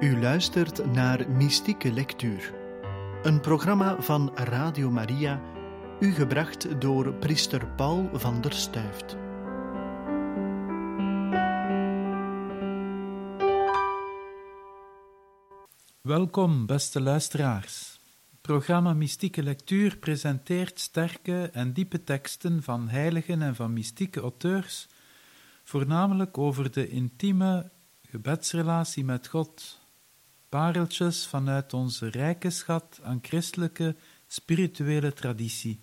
U luistert naar Mystieke Lectuur, een programma van Radio Maria, u gebracht door priester Paul van der Stuift. Welkom, beste luisteraars. Het programma Mystieke Lectuur presenteert sterke en diepe teksten van heiligen en van mystieke auteurs, voornamelijk over de intieme gebedsrelatie met God, pareltjes vanuit onze rijke schat aan christelijke spirituele traditie.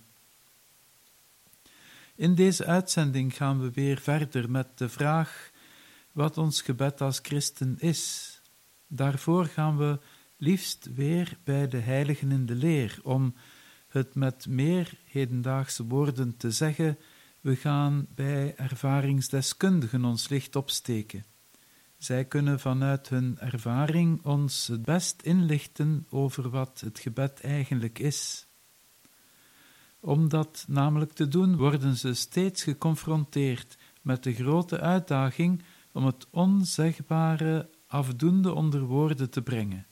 In deze uitzending gaan we weer verder met de vraag wat ons gebed als christen is. Daarvoor gaan we liefst weer bij de heiligen in de leer, om het met meer hedendaagse woorden te zeggen, we gaan bij ervaringsdeskundigen ons licht opsteken. Zij kunnen vanuit hun ervaring ons het best inlichten over wat het gebed eigenlijk is. Om dat namelijk te doen, worden ze steeds geconfronteerd met de grote uitdaging om het onzegbare afdoende onder woorden te brengen.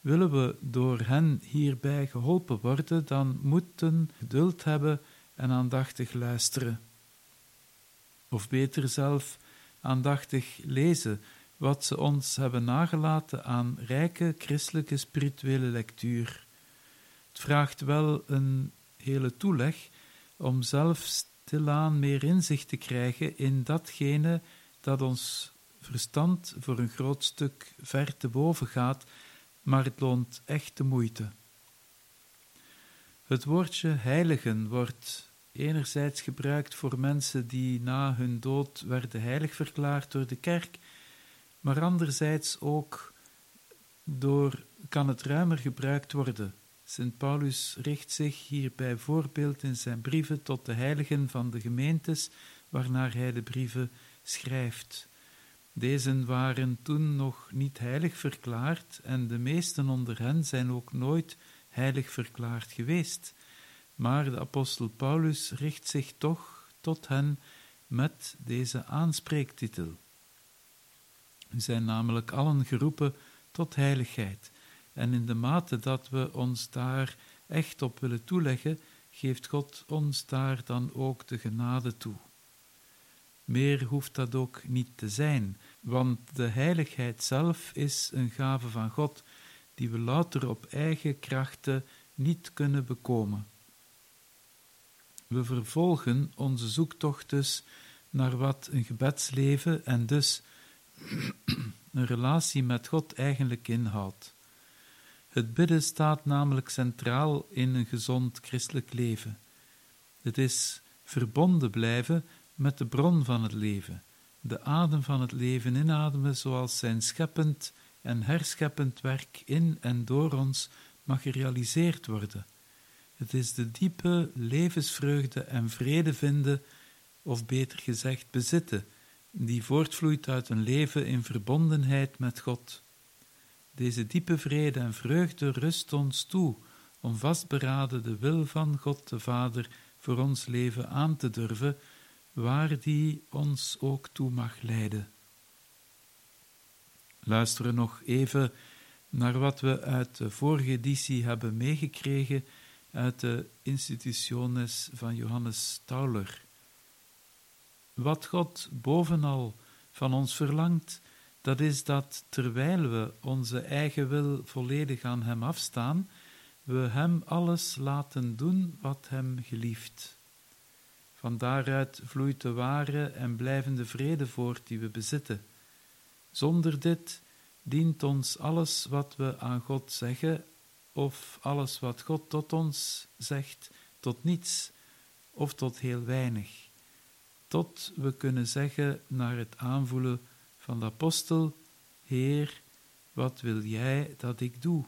Willen we door hen hierbij geholpen worden, dan moeten geduld hebben en aandachtig luisteren. Of beter zelf, aandachtig lezen wat ze ons hebben nagelaten aan rijke christelijke spirituele lectuur. Het vraagt wel een hele toeleg om zelf stilaan meer inzicht te krijgen in datgene dat ons verstand voor een groot stuk ver te boven gaat, maar het loont echt de moeite. Het woordje heiligen wordt enerzijds gebruikt voor mensen die na hun dood werden heilig verklaard door de kerk, maar anderzijds ook door kan het ruimer gebruikt worden. Sint Paulus richt zich hier bijvoorbeeld in zijn brieven tot de heiligen van de gemeentes waarnaar hij de brieven schrijft. Deze waren toen nog niet heilig verklaard en de meesten onder hen zijn ook nooit heilig verklaard geweest. Maar de apostel Paulus richt zich toch tot hen met deze aanspreektitel. We zijn namelijk allen geroepen tot heiligheid, en in de mate dat we ons daar echt op willen toeleggen, geeft God ons daar dan ook de genade toe. Meer hoeft dat ook niet te zijn, want de heiligheid zelf is een gave van God, die we louter op eigen krachten niet kunnen bekomen. We vervolgen onze zoektocht dus naar wat een gebedsleven en dus een relatie met God eigenlijk inhoudt. Het bidden staat namelijk centraal in een gezond christelijk leven. Het is verbonden blijven met de bron van het leven, de adem van het leven inademen zoals zijn scheppend en herscheppend werk in en door ons mag gerealiseerd worden. Het is de diepe levensvreugde en vrede vinden, of beter gezegd bezitten, die voortvloeit uit een leven in verbondenheid met God. Deze diepe vrede en vreugde rust ons toe om vastberaden de wil van God de Vader voor ons leven aan te durven, waar die ons ook toe mag leiden. Luisteren nog even naar wat we uit de vorige editie hebben meegekregen uit de institutiones van Johannes Tauler. Wat God bovenal van ons verlangt, dat is dat terwijl we onze eigen wil volledig aan Hem afstaan, we Hem alles laten doen wat Hem gelieft. Van daaruit vloeit de ware en blijvende vrede voort die we bezitten. Zonder dit dient ons alles wat we aan God zeggen, of alles wat God tot ons zegt, tot niets of tot heel weinig tot we kunnen zeggen naar het aanvoelen van de apostel: Heer, wat wil jij dat ik doe?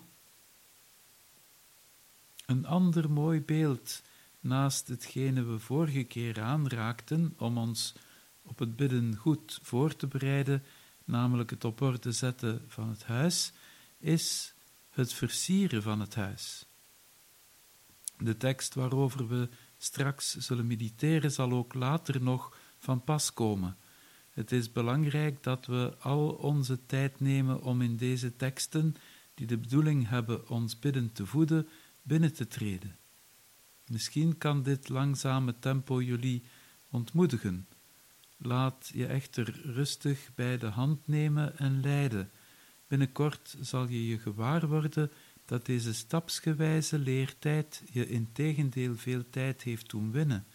Een ander mooi beeld naast hetgene we vorige keer aanraakten om ons op het bidden goed voor te bereiden, namelijk het op orde zetten van het huis, is het versieren van het huis. De tekst waarover we straks zullen mediteren zal ook later nog van pas komen. Het is belangrijk dat we al onze tijd nemen om in deze teksten, die de bedoeling hebben ons bidden te voeden, binnen te treden. Misschien kan dit langzame tempo jullie ontmoedigen. Laat je echter rustig bij de hand nemen en leiden. Binnenkort zal je je gewaar worden dat deze stapsgewijze leertijd je in tegendeel veel tijd heeft doen winnen,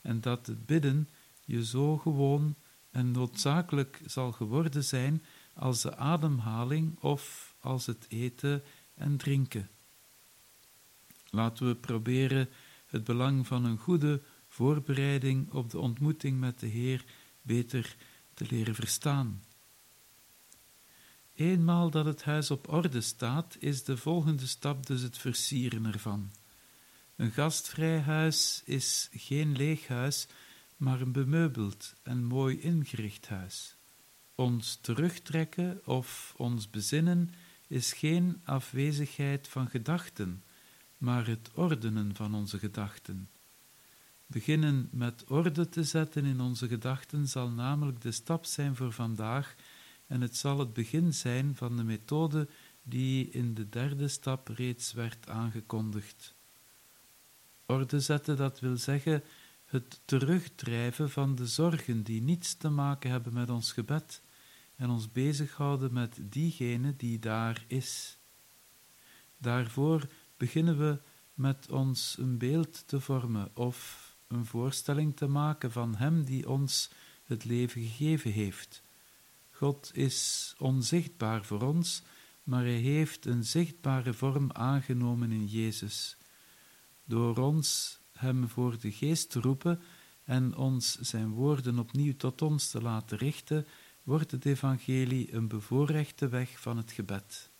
en dat het bidden je zo gewoon en noodzakelijk zal geworden zijn als de ademhaling of als het eten en drinken. Laten we proberen het belang van een goede voorbereiding op de ontmoeting met de Heer beter te leren verstaan. Eenmaal dat het huis op orde staat, is de volgende stap dus het versieren ervan. Een gastvrij huis is geen leeg huis, maar een bemeubeld en mooi ingericht huis. Ons terugtrekken of ons bezinnen is geen afwezigheid van gedachten, maar het ordenen van onze gedachten. Beginnen met orde te zetten in onze gedachten zal namelijk de stap zijn voor vandaag en het zal het begin zijn van de methode die in de derde stap reeds werd aangekondigd. Orde zetten, dat wil zeggen het terugdrijven van de zorgen die niets te maken hebben met ons gebed en ons bezighouden met diegene die daar is. Daarvoor beginnen we met ons een beeld te vormen of een voorstelling te maken van Hem die ons het leven gegeven heeft. God is onzichtbaar voor ons, maar Hij heeft een zichtbare vorm aangenomen in Jezus. Door ons Hem voor de geest te roepen en ons Zijn woorden opnieuw tot ons te laten richten, wordt het Evangelie een bevoorrechte weg van het gebed.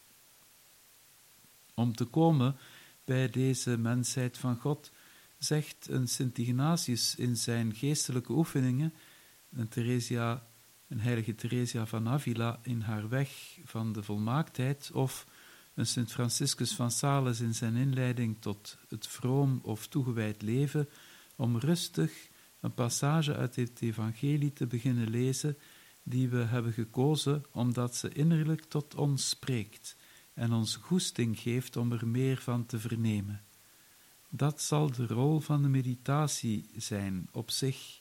Om te komen bij deze mensheid van God, zegt een Sint Ignatius in zijn geestelijke oefeningen, een, Theresia, een heilige Theresia van Avila in haar weg van de volmaaktheid, of een Sint Franciscus van Sales in zijn inleiding tot het vroom of toegewijd leven, om rustig een passage uit het Evangelie te beginnen lezen, die we hebben gekozen omdat ze innerlijk tot ons spreekt en ons goesting geeft om er meer van te vernemen. Dat zal de rol van de meditatie zijn op zich.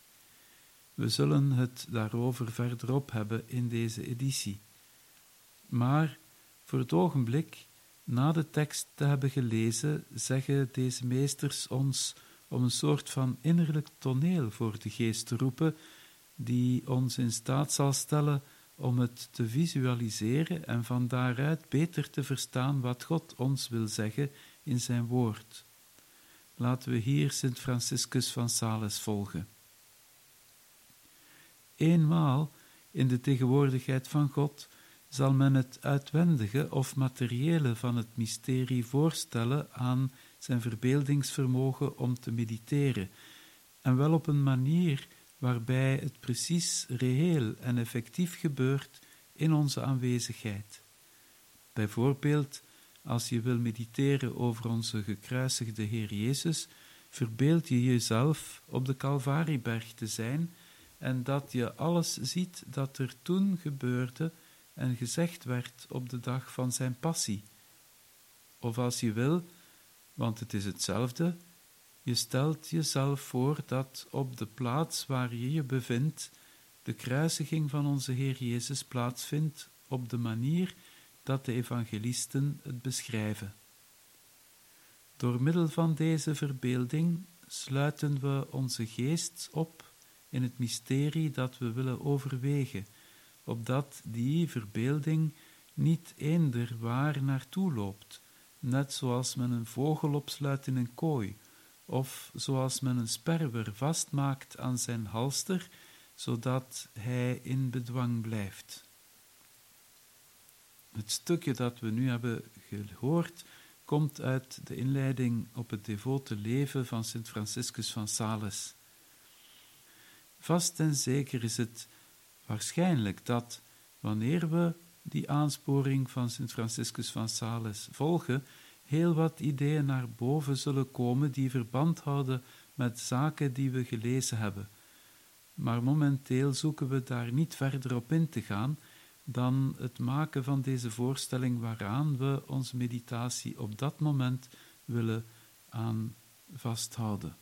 We zullen het daarover verderop hebben in deze editie. Maar voor het ogenblik, na de tekst te hebben gelezen, zeggen deze meesters ons om een soort van innerlijk toneel voor de geest te roepen, die ons in staat zal stellen om het te visualiseren en van daaruit beter te verstaan wat God ons wil zeggen in zijn woord. Laten we hier Sint Franciscus van Sales volgen. Eenmaal in de tegenwoordigheid van God zal men het uitwendige of materiële van het mysterie voorstellen aan zijn verbeeldingsvermogen om te mediteren, en wel op een manier waarbij het precies reëel en effectief gebeurt in onze aanwezigheid. Bijvoorbeeld als je wil mediteren over onze gekruisigde Heer Jezus, verbeeld je jezelf op de Calvarieberg te zijn en dat je alles ziet dat er toen gebeurde en gezegd werd op de dag van zijn passie. Of als je wil, want het is hetzelfde, je stelt jezelf voor dat op de plaats waar je je bevindt, de kruisiging van onze Heer Jezus plaatsvindt op de manier dat de evangelisten het beschrijven. Door middel van deze verbeelding sluiten we onze geest op in het mysterie dat we willen overwegen, opdat die verbeelding niet eender waar naartoe loopt, net zoals men een vogel opsluit in een kooi, of zoals men een sperwer vastmaakt aan zijn halster, zodat hij in bedwang blijft. Het stukje dat we nu hebben gehoord komt uit de inleiding op het devote leven van Sint Franciscus van Sales. Vast en zeker is het waarschijnlijk dat wanneer we die aansporing van Sint Franciscus van Sales volgen, heel wat ideeën naar boven zullen komen die verband houden met zaken die we gelezen hebben. maar momenteel zoeken we daar niet verder op in te gaan dan het maken van deze voorstelling waaraan we onze meditatie op dat moment willen aan vasthouden.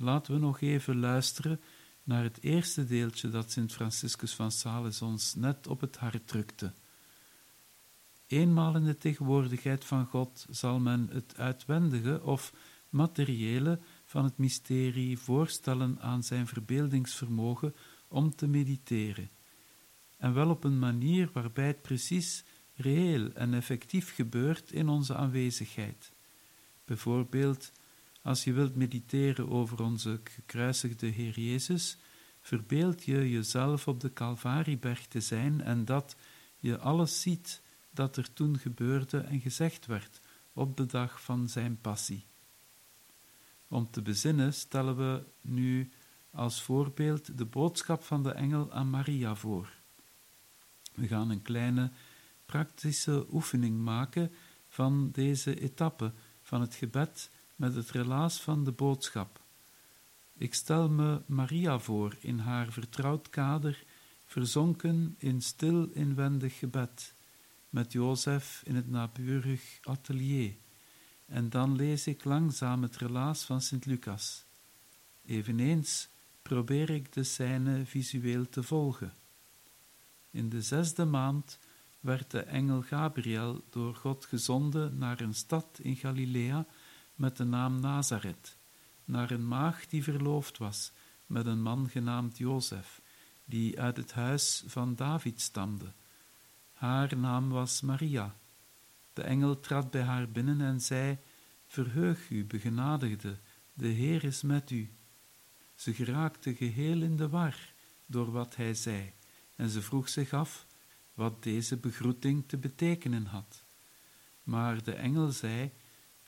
Laten we nog even luisteren naar het eerste deeltje dat Sint Franciscus van Sales ons net op het hart drukte. Eenmaal in de tegenwoordigheid van God zal men het uitwendige of materiële van het mysterie voorstellen aan zijn verbeeldingsvermogen om te mediteren, en wel op een manier waarbij het precies reëel en effectief gebeurt in onze aanwezigheid. Bijvoorbeeld als je wilt mediteren over onze gekruisigde Heer Jezus, verbeeld je jezelf op de Calvarieberg te zijn en dat je alles ziet dat er toen gebeurde en gezegd werd op de dag van zijn passie. Om te bezinnen stellen we nu als voorbeeld de boodschap van de engel aan Maria voor. We gaan een kleine praktische oefening maken van deze etappe van het gebed met het relaas van de boodschap. Ik stel me Maria voor in haar vertrouwd kader, verzonken in stil inwendig gebed, met Jozef in het naburig atelier, en dan lees ik langzaam het relaas van Sint Lucas. Eveneens probeer ik de scène visueel te volgen. In de zesde maand werd de engel Gabriel door God gezonden naar een stad in Galilea met de naam Nazareth, naar een maagd die verloofd was met een man genaamd Jozef, die uit het huis van David stamde. Haar naam was Maria. De engel trad bij haar binnen en zei: Verheug u, begenadigde, de Heer is met u. Ze geraakte geheel in de war door wat hij zei, en ze vroeg zich af wat deze begroeting te betekenen had. Maar de engel zei: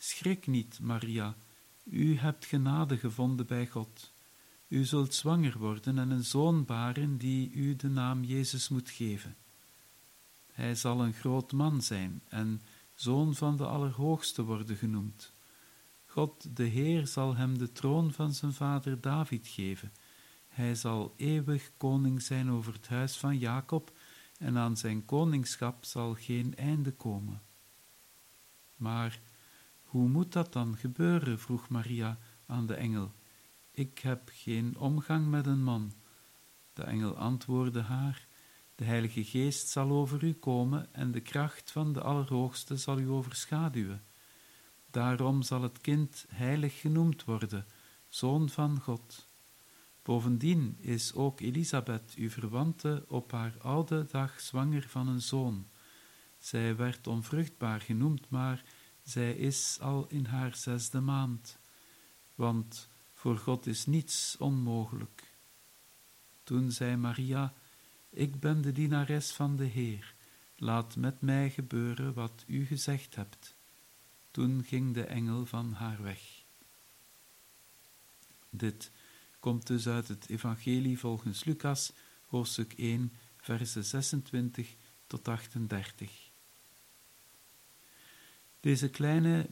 Schrik niet, Maria, u hebt genade gevonden bij God. U zult zwanger worden en een zoon baren die u de naam Jezus moet geven. Hij zal een groot man zijn en zoon van de Allerhoogste worden genoemd. God de Heer zal hem de troon van zijn vader David geven. Hij zal eeuwig koning zijn over het huis van Jacob en aan zijn koningschap zal geen einde komen. Maar hoe moet dat dan gebeuren? vroeg Maria aan de engel. Ik heb geen omgang met een man. De engel antwoordde haar: De Heilige Geest zal over u komen en de kracht van de Allerhoogste zal u overschaduwen. Daarom zal het kind heilig genoemd worden, zoon van God. Bovendien is ook Elisabeth, uw verwante, op haar oude dag zwanger van een zoon. Zij werd onvruchtbaar genoemd, maar zij is al in haar zesde maand. Want voor God is niets onmogelijk. Toen zei Maria: Ik ben de dienares van de Heer. Laat met mij gebeuren wat u gezegd hebt. Toen ging de engel van haar weg. Dit komt dus uit het Evangelie volgens Lucas, hoofdstuk 1, versen 26 tot 38. Deze kleine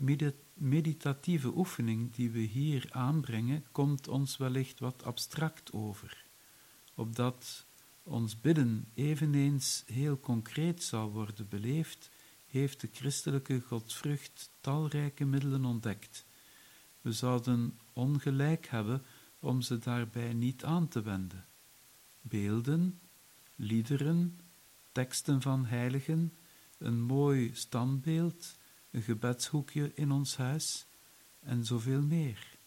meditatieve oefening die we hier aanbrengen, komt ons wellicht wat abstract over, opdat ons bidden eveneens heel concreet zou worden beleefd, heeft de christelijke godsvrucht talrijke middelen ontdekt. We zouden ongelijk hebben om ze daarbij niet aan te wenden. Beelden, liederen, teksten van heiligen, een mooi standbeeld, een gebedshoekje in ons huis en zoveel meer.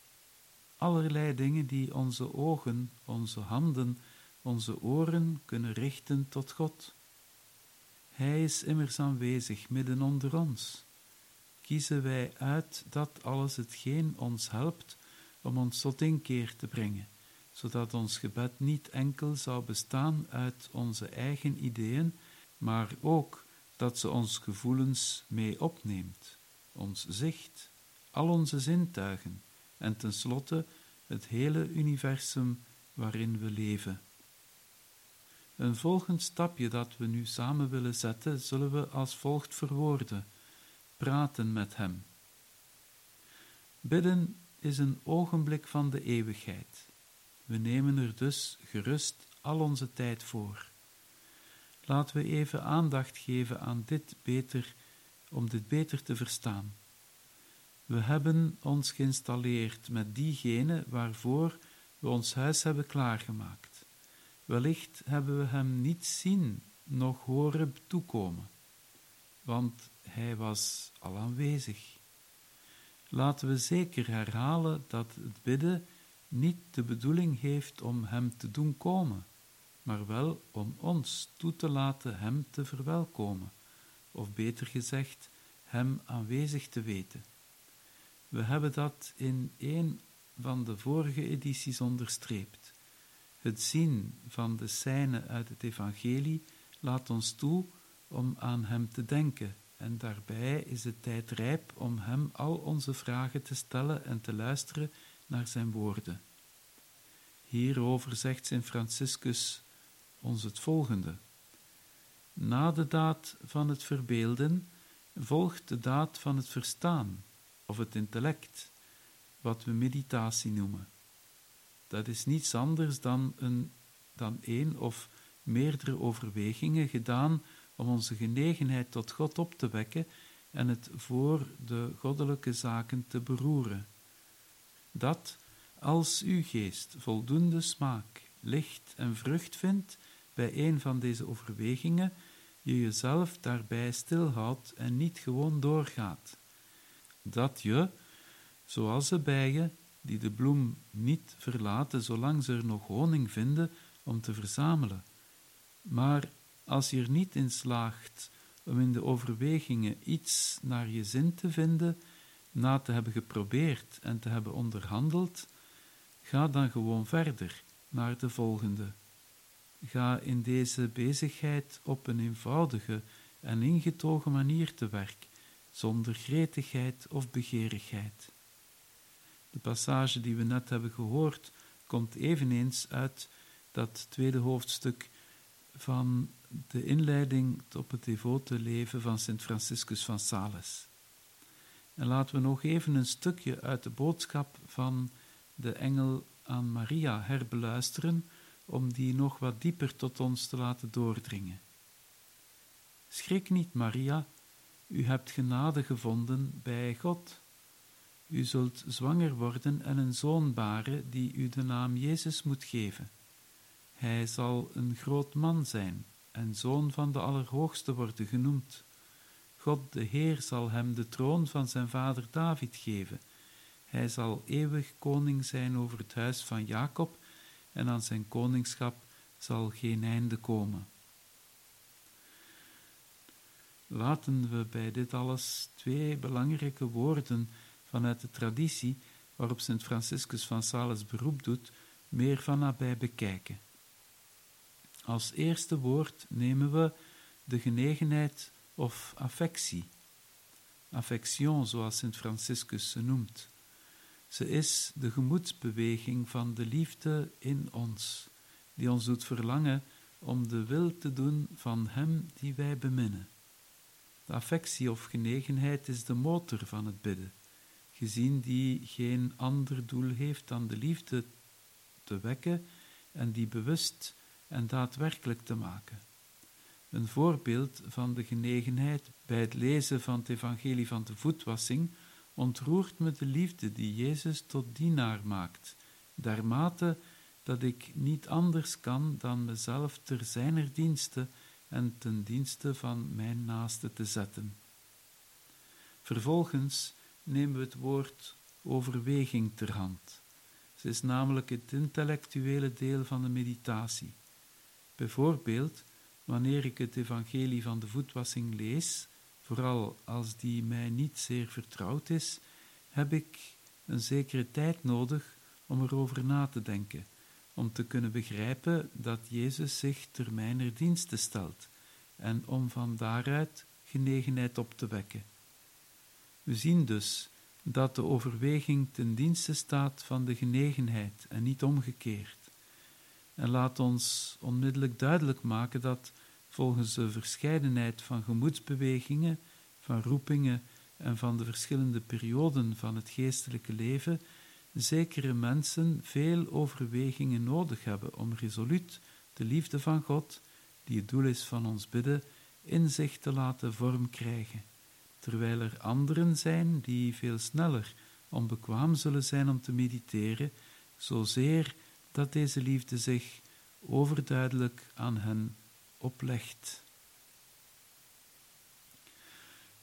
Allerlei dingen die onze ogen, onze handen, onze oren kunnen richten tot God. Hij is immers aanwezig midden onder ons. Kiezen wij uit dat alles hetgeen ons helpt om ons tot inkeer te brengen, zodat ons gebed niet enkel zou bestaan uit onze eigen ideeën, maar ook dat ze ons gevoelens mee opneemt, ons zicht, al onze zintuigen en tenslotte het hele universum waarin we leven. Een volgend stapje dat we nu samen willen zetten, zullen we als volgt verwoorden: praten met Hem. Bidden is een ogenblik van de eeuwigheid. We nemen er dus gerust al onze tijd voor. Laten we even aandacht geven aan dit beter, om dit beter te verstaan. We hebben ons geïnstalleerd met diegene waarvoor we ons huis hebben klaargemaakt. Wellicht hebben we hem niet zien, nog horen toekomen, want hij was al aanwezig. Laten we zeker herhalen dat het bidden niet de bedoeling heeft om hem te doen komen maar wel om ons toe te laten Hem te verwelkomen, of beter gezegd, Hem aanwezig te weten. We hebben dat in een van de vorige edities onderstreept. Het zien van de scène uit het Evangelie laat ons toe om aan Hem te denken, en daarbij is de tijd rijp om Hem al onze vragen te stellen en te luisteren naar Zijn woorden. Hierover zegt Sint Franciscus ons het volgende. Na de daad van het verbeelden volgt de daad van het verstaan, of het intellect, wat we meditatie noemen. Dat is niets anders dan een, dan één of meerdere overwegingen gedaan om onze genegenheid tot God op te wekken en het voor de goddelijke zaken te beroeren. Dat, als uw geest voldoende smaak, licht en vrucht vindt, bij een van deze overwegingen je jezelf daarbij stilhoudt en niet gewoon doorgaat. Dat je, zoals de bijen, die de bloem niet verlaten zolang ze er nog honing vinden om te verzamelen. Maar als je er niet in slaagt om in de overwegingen iets naar je zin te vinden, na te hebben geprobeerd en te hebben onderhandeld, ga dan gewoon verder naar de volgende. Ga in deze bezigheid op een eenvoudige en ingetogen manier te werk, zonder gretigheid of begeerigheid. De passage die we net hebben gehoord komt eveneens uit dat tweede hoofdstuk van de inleiding op het devote leven van Sint Franciscus van Sales. En laten we nog even een stukje uit de boodschap van de engel aan Maria herbeluisteren, om die nog wat dieper tot ons te laten doordringen. Schrik niet, Maria, u hebt genade gevonden bij God. U zult zwanger worden en een zoon baren die u de naam Jezus moet geven. Hij zal een groot man zijn en zoon van de Allerhoogste worden genoemd. God de Heer zal hem de troon van zijn vader David geven. Hij zal eeuwig koning zijn over het huis van Jacob en aan zijn koningschap zal geen einde komen. Laten we bij dit alles twee belangrijke woorden vanuit de traditie waarop Sint Franciscus van Sales beroep doet, meer van nabij bekijken. Als eerste woord nemen we de genegenheid of affectie. Affection, zoals Sint Franciscus ze noemt. Ze is de gemoedsbeweging van de liefde in ons, die ons doet verlangen om de wil te doen van Hem die wij beminnen. De affectie of genegenheid is de motor van het bidden, gezien die geen ander doel heeft dan de liefde te wekken en die bewust en daadwerkelijk te maken. Een voorbeeld van de genegenheid bij het lezen van het evangelie van de voetwassing ontroert me de liefde die Jezus tot dienaar maakt, daarmate dat ik niet anders kan dan mezelf ter zijner dienste en ten dienste van mijn naaste te zetten. Vervolgens nemen we het woord overweging ter hand. Ze is namelijk het intellectuele deel van de meditatie. Bijvoorbeeld, wanneer ik het evangelie van de voetwassing lees, vooral als die mij niet zeer vertrouwd is, heb ik een zekere tijd nodig om erover na te denken, om te kunnen begrijpen dat Jezus zich ter mijner dienste stelt en om van daaruit genegenheid op te wekken. We zien dus dat de overweging ten dienste staat van de genegenheid en niet omgekeerd. En laat ons onmiddellijk duidelijk maken dat volgens de verscheidenheid van gemoedsbewegingen, van roepingen en van de verschillende perioden van het geestelijke leven, zekere mensen veel overwegingen nodig hebben om resoluut de liefde van God, die het doel is van ons bidden, in zich te laten vorm krijgen, terwijl er anderen zijn die veel sneller onbekwaam zullen zijn om te mediteren, zozeer dat deze liefde zich overduidelijk aan hen oplegt.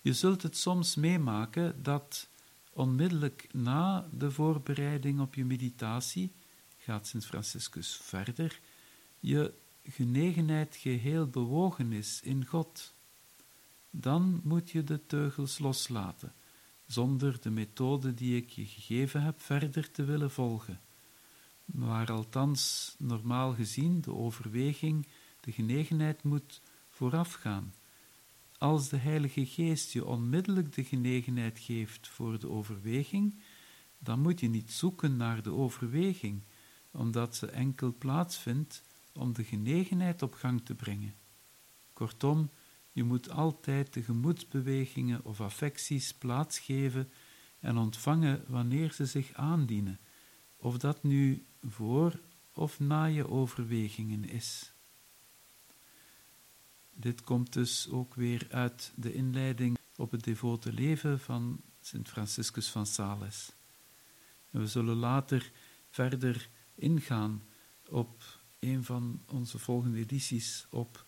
Je zult het soms meemaken dat onmiddellijk na de voorbereiding op je meditatie, gaat Sint Franciscus verder, je genegenheid geheel bewogen is in God. Dan moet je de teugels loslaten, zonder de methode die ik je gegeven heb verder te willen volgen waar althans normaal gezien de overweging, de genegenheid moet voorafgaan. Als de Heilige Geest je onmiddellijk de genegenheid geeft voor de overweging, dan moet je niet zoeken naar de overweging, omdat ze enkel plaatsvindt om de genegenheid op gang te brengen. Kortom, je moet altijd de gemoedsbewegingen of affecties plaatsgeven en ontvangen wanneer ze zich aandienen, of dat nu voor of na je overwegingen is. Dit komt dus ook weer uit de inleiding op het devote leven van Sint Franciscus van Sales. we zullen later verder ingaan op een van onze volgende edities op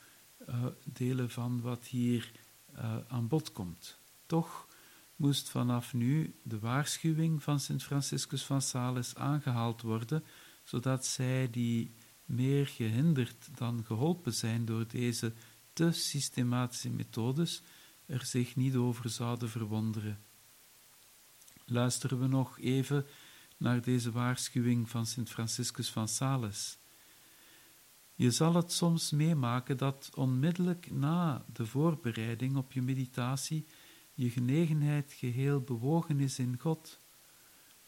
uh, delen van wat hier uh, aan bod komt. Toch moest vanaf nu de waarschuwing van Sint Franciscus van Sales aangehaald worden, zodat zij die meer gehinderd dan geholpen zijn door deze te systematische methodes, er zich niet over zouden verwonderen. Luisteren we nog even naar deze waarschuwing van Sint Franciscus van Sales. Je zal het soms meemaken dat onmiddellijk na de voorbereiding op je meditatie je genegenheid geheel bewogen is in God.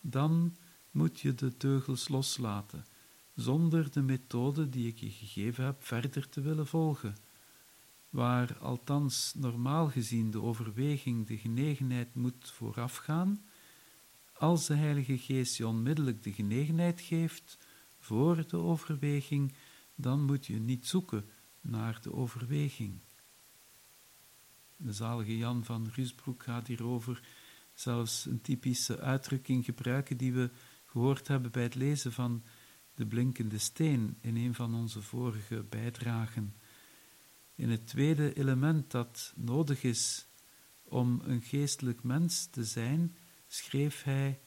Dan moet je de teugels loslaten, zonder de methode die ik je gegeven heb verder te willen volgen. Waar althans normaal gezien de overweging de genegenheid moet voorafgaan, als de Heilige Geest je onmiddellijk de genegenheid geeft voor de overweging, dan moet je niet zoeken naar de overweging. De zalige Jan van Rusbroek gaat hierover zelfs een typische uitdrukking gebruiken die we gehoord hebben bij het lezen van de blinkende steen in een van onze vorige bijdragen. In het tweede element dat nodig is om een geestelijk mens te zijn, schreef hij: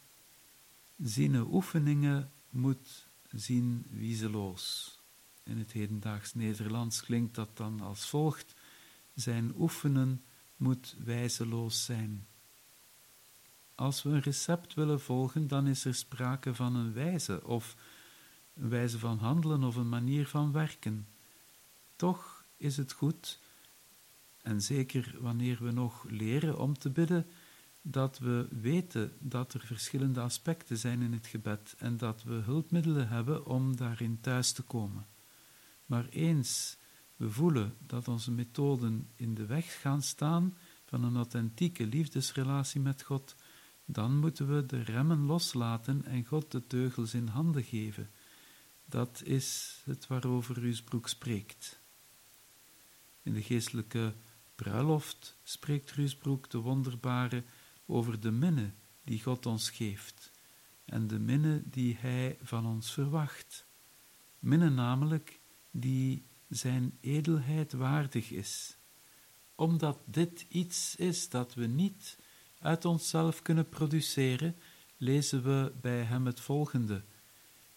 Ziene oefeningen moet zien wiezeloos. In het hedendaags Nederlands klinkt dat dan als volgt: Zijn oefenen moet wijzeloos zijn. Als we een recept willen volgen, dan is er sprake van een wijze of een wijze van handelen of een manier van werken. Toch is het goed, en zeker wanneer we nog leren om te bidden, dat we weten dat er verschillende aspecten zijn in het gebed en dat we hulpmiddelen hebben om daarin thuis te komen. Maar eens we voelen dat onze methoden in de weg gaan staan van een authentieke liefdesrelatie met God, dan moeten we de remmen loslaten en God de teugels in handen geven. Dat is het waarover Ruusbroek spreekt. In de geestelijke bruiloft spreekt Ruusbroek de wonderbare over de minne die God ons geeft en de minne die Hij van ons verwacht. Minne namelijk die Zijn edelheid waardig is, omdat dit iets is dat we niet uit onszelf kunnen produceren, lezen we bij hem het volgende.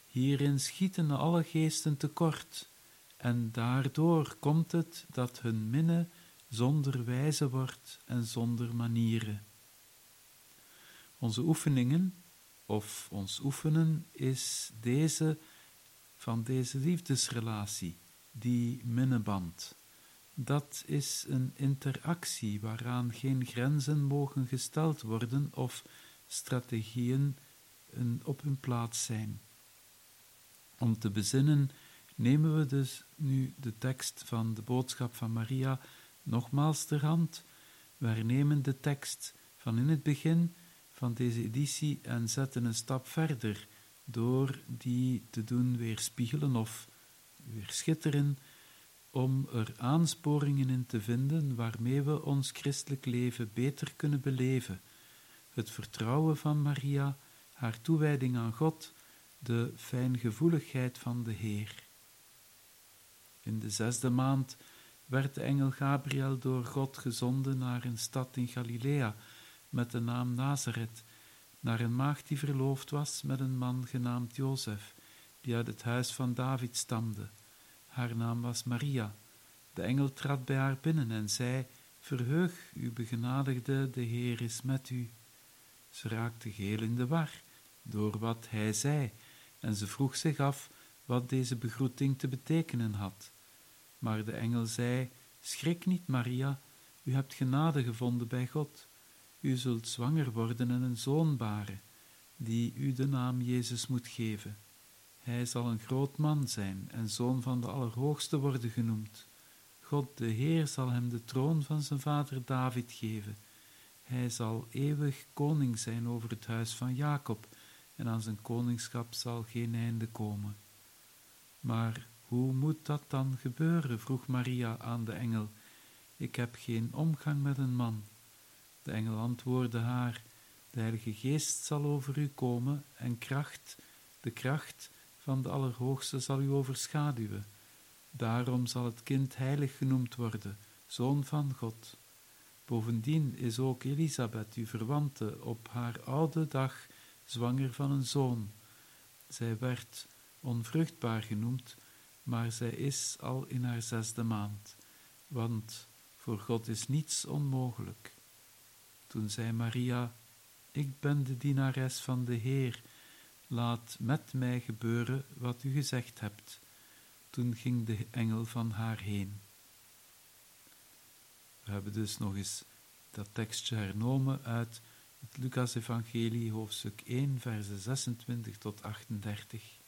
Hierin schieten alle geesten tekort, en daardoor komt het dat hun minne zonder wijze wordt en zonder manieren. Onze oefeningen, of ons oefenen, is deze van deze liefdesrelatie, die minneband. Dat is een interactie waaraan geen grenzen mogen gesteld worden of strategieën op hun plaats zijn. Om te bezinnen nemen we dus nu de tekst van de boodschap van Maria nogmaals ter hand. Hernemen de tekst van in het begin van deze editie en zetten een stap verder door die te doen weerspiegelen of weerschitteren, om er aansporingen in te vinden waarmee we ons christelijk leven beter kunnen beleven. Het vertrouwen van Maria, haar toewijding aan God, de fijngevoeligheid van de Heer. In de zesde maand werd de engel Gabriel door God gezonden naar een stad in Galilea met de naam Nazareth, naar een maagd die verloofd was met een man genaamd Jozef, die uit het huis van David stamde. Haar naam was Maria. De engel trad bij haar binnen en zei: Verheug, u begenadigde, de Heer is met u. Ze raakte geheel in de war door wat hij zei, en ze vroeg zich af wat deze begroeting te betekenen had. Maar de engel zei: Schrik niet, Maria, u hebt genade gevonden bij God. U zult zwanger worden en een zoon baren, die u de naam Jezus moet geven. Hij zal een groot man zijn en zoon van de Allerhoogste worden genoemd. God de Heer zal hem de troon van zijn vader David geven. Hij zal eeuwig koning zijn over het huis van Jacob, en aan zijn koningschap zal geen einde komen. Maar hoe moet dat dan gebeuren? vroeg Maria aan de engel. Ik heb geen omgang met een man. De engel antwoordde haar: De Heilige Geest zal over u komen en kracht, de kracht van de Allerhoogste zal u overschaduwen. Daarom zal het kind heilig genoemd worden, zoon van God. Bovendien is ook Elisabeth, uw verwante, op haar oude dag zwanger van een zoon. Zij werd onvruchtbaar genoemd, maar zij is al in haar zesde maand, want voor God is niets onmogelijk. Toen zei Maria, ik ben de dienares van de Heer, laat met mij gebeuren wat u gezegd hebt. Toen ging de engel van haar heen. We hebben dus nog eens dat tekstje hernomen uit het Lucas-evangelie, hoofdstuk 1, versen 26 tot 38.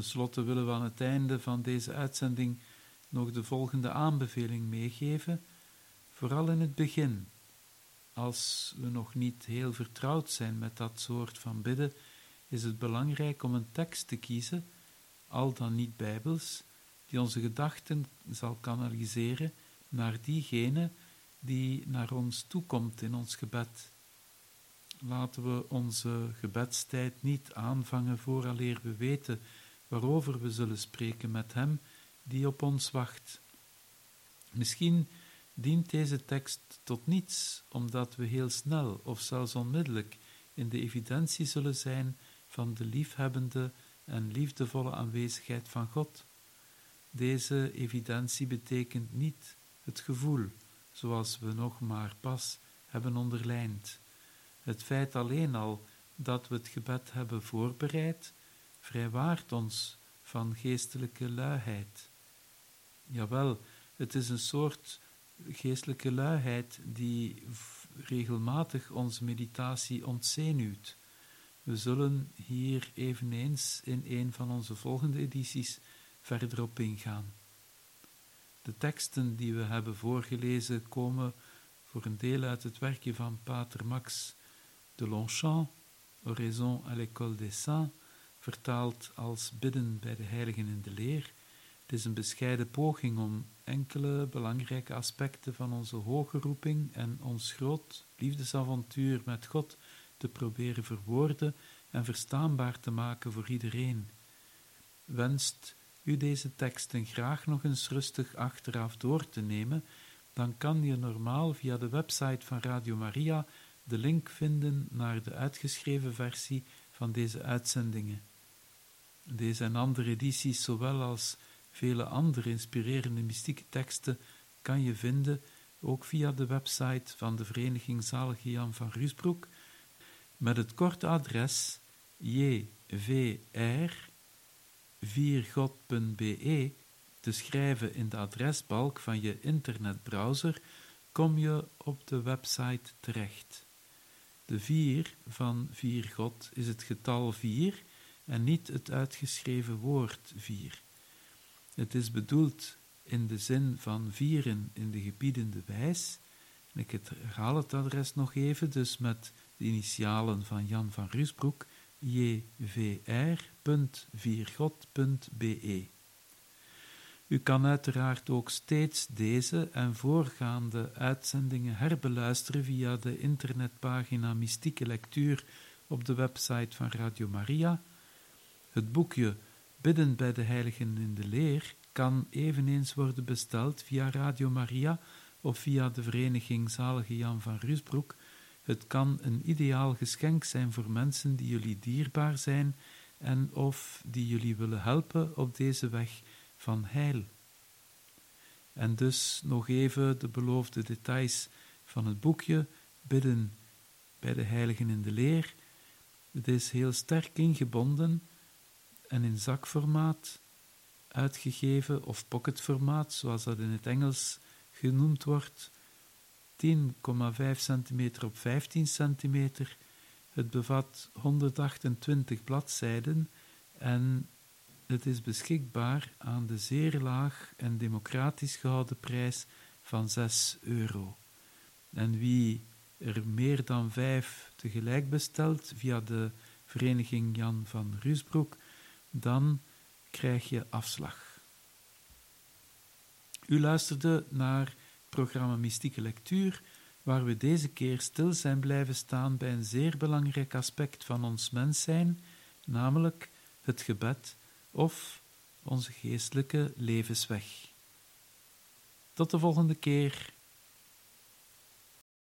En tenslotte willen we aan het einde van deze uitzending nog de volgende aanbeveling meegeven. Vooral in het begin, als we nog niet heel vertrouwd zijn met dat soort van bidden, is het belangrijk om een tekst te kiezen, al dan niet bijbels, die onze gedachten zal kanaliseren naar diegene die naar ons toekomt in ons gebed. Laten we onze gebedstijd niet aanvangen vooraleer we weten waarover we zullen spreken met Hem die op ons wacht. Misschien dient deze tekst tot niets, omdat we heel snel of zelfs onmiddellijk in de evidentie zullen zijn van de liefhebbende en liefdevolle aanwezigheid van God. Deze evidentie betekent niet het gevoel, zoals we nog maar pas hebben onderlijnd. Het feit alleen al dat we het gebed hebben voorbereid, vrijwaart ons van geestelijke luiheid. Jawel, het is een soort geestelijke luiheid die regelmatig onze meditatie ontzenuwt. We zullen hier eveneens in een van onze volgende edities verder op ingaan. De teksten die we hebben voorgelezen komen voor een deel uit het werkje van Pater Max de Longchamp, Oraison à l'école des saints, vertaald als bidden bij de heiligen in de leer. Het is een bescheiden poging om enkele belangrijke aspecten van onze hoge roeping en ons groot liefdesavontuur met God te proberen verwoorden en verstaanbaar te maken voor iedereen. Wenst u deze teksten graag nog eens rustig achteraf door te nemen, dan kan je normaal via de website van Radio Maria de link vinden naar de uitgeschreven versie van deze uitzendingen. Deze en andere edities, zowel als vele andere inspirerende mystieke teksten, kan je vinden ook via de website van de Vereniging Zalige Jan van Ruusbroek met het korte adres jvr4god.be te schrijven in de adresbalk van je internetbrowser, kom je op de website terecht. De vier van vier God is het getal vier en niet het uitgeschreven woord vier. Het is bedoeld in de zin van vieren in de gebiedende wijs. En ik herhaal het adres nog even, dus met de initialen van Jan van Rusbroek, jvr.viergod.be. U kan uiteraard ook steeds deze en voorgaande uitzendingen herbeluisteren via de internetpagina Mystieke Lectuur op de website van Radio Maria. Het boekje Bidden bij de Heiligen in de Leer kan eveneens worden besteld via Radio Maria of via de Vereniging Zalige Jan van Rusbroek. Het kan een ideaal geschenk zijn voor mensen die jullie dierbaar zijn en of die jullie willen helpen op deze weg van heil. En dus nog even de beloofde details van het boekje Bidden bij de Heiligen in de Leer. Het is heel sterk ingebonden en in zakformaat uitgegeven, of pocketformaat, zoals dat in het Engels genoemd wordt. 10,5 cm op 15 cm. Het bevat 128 bladzijden en het is beschikbaar aan de zeer laag en democratisch gehouden prijs van 6 euro. En wie er meer dan vijf tegelijk bestelt via de vereniging Jan van Rusbroek, dan krijg je afslag. U luisterde naar programma Mystieke Lectuur, waar we deze keer stil zijn blijven staan bij een zeer belangrijk aspect van ons mens zijn, namelijk het gebed of onze geestelijke levensweg. Tot de volgende keer.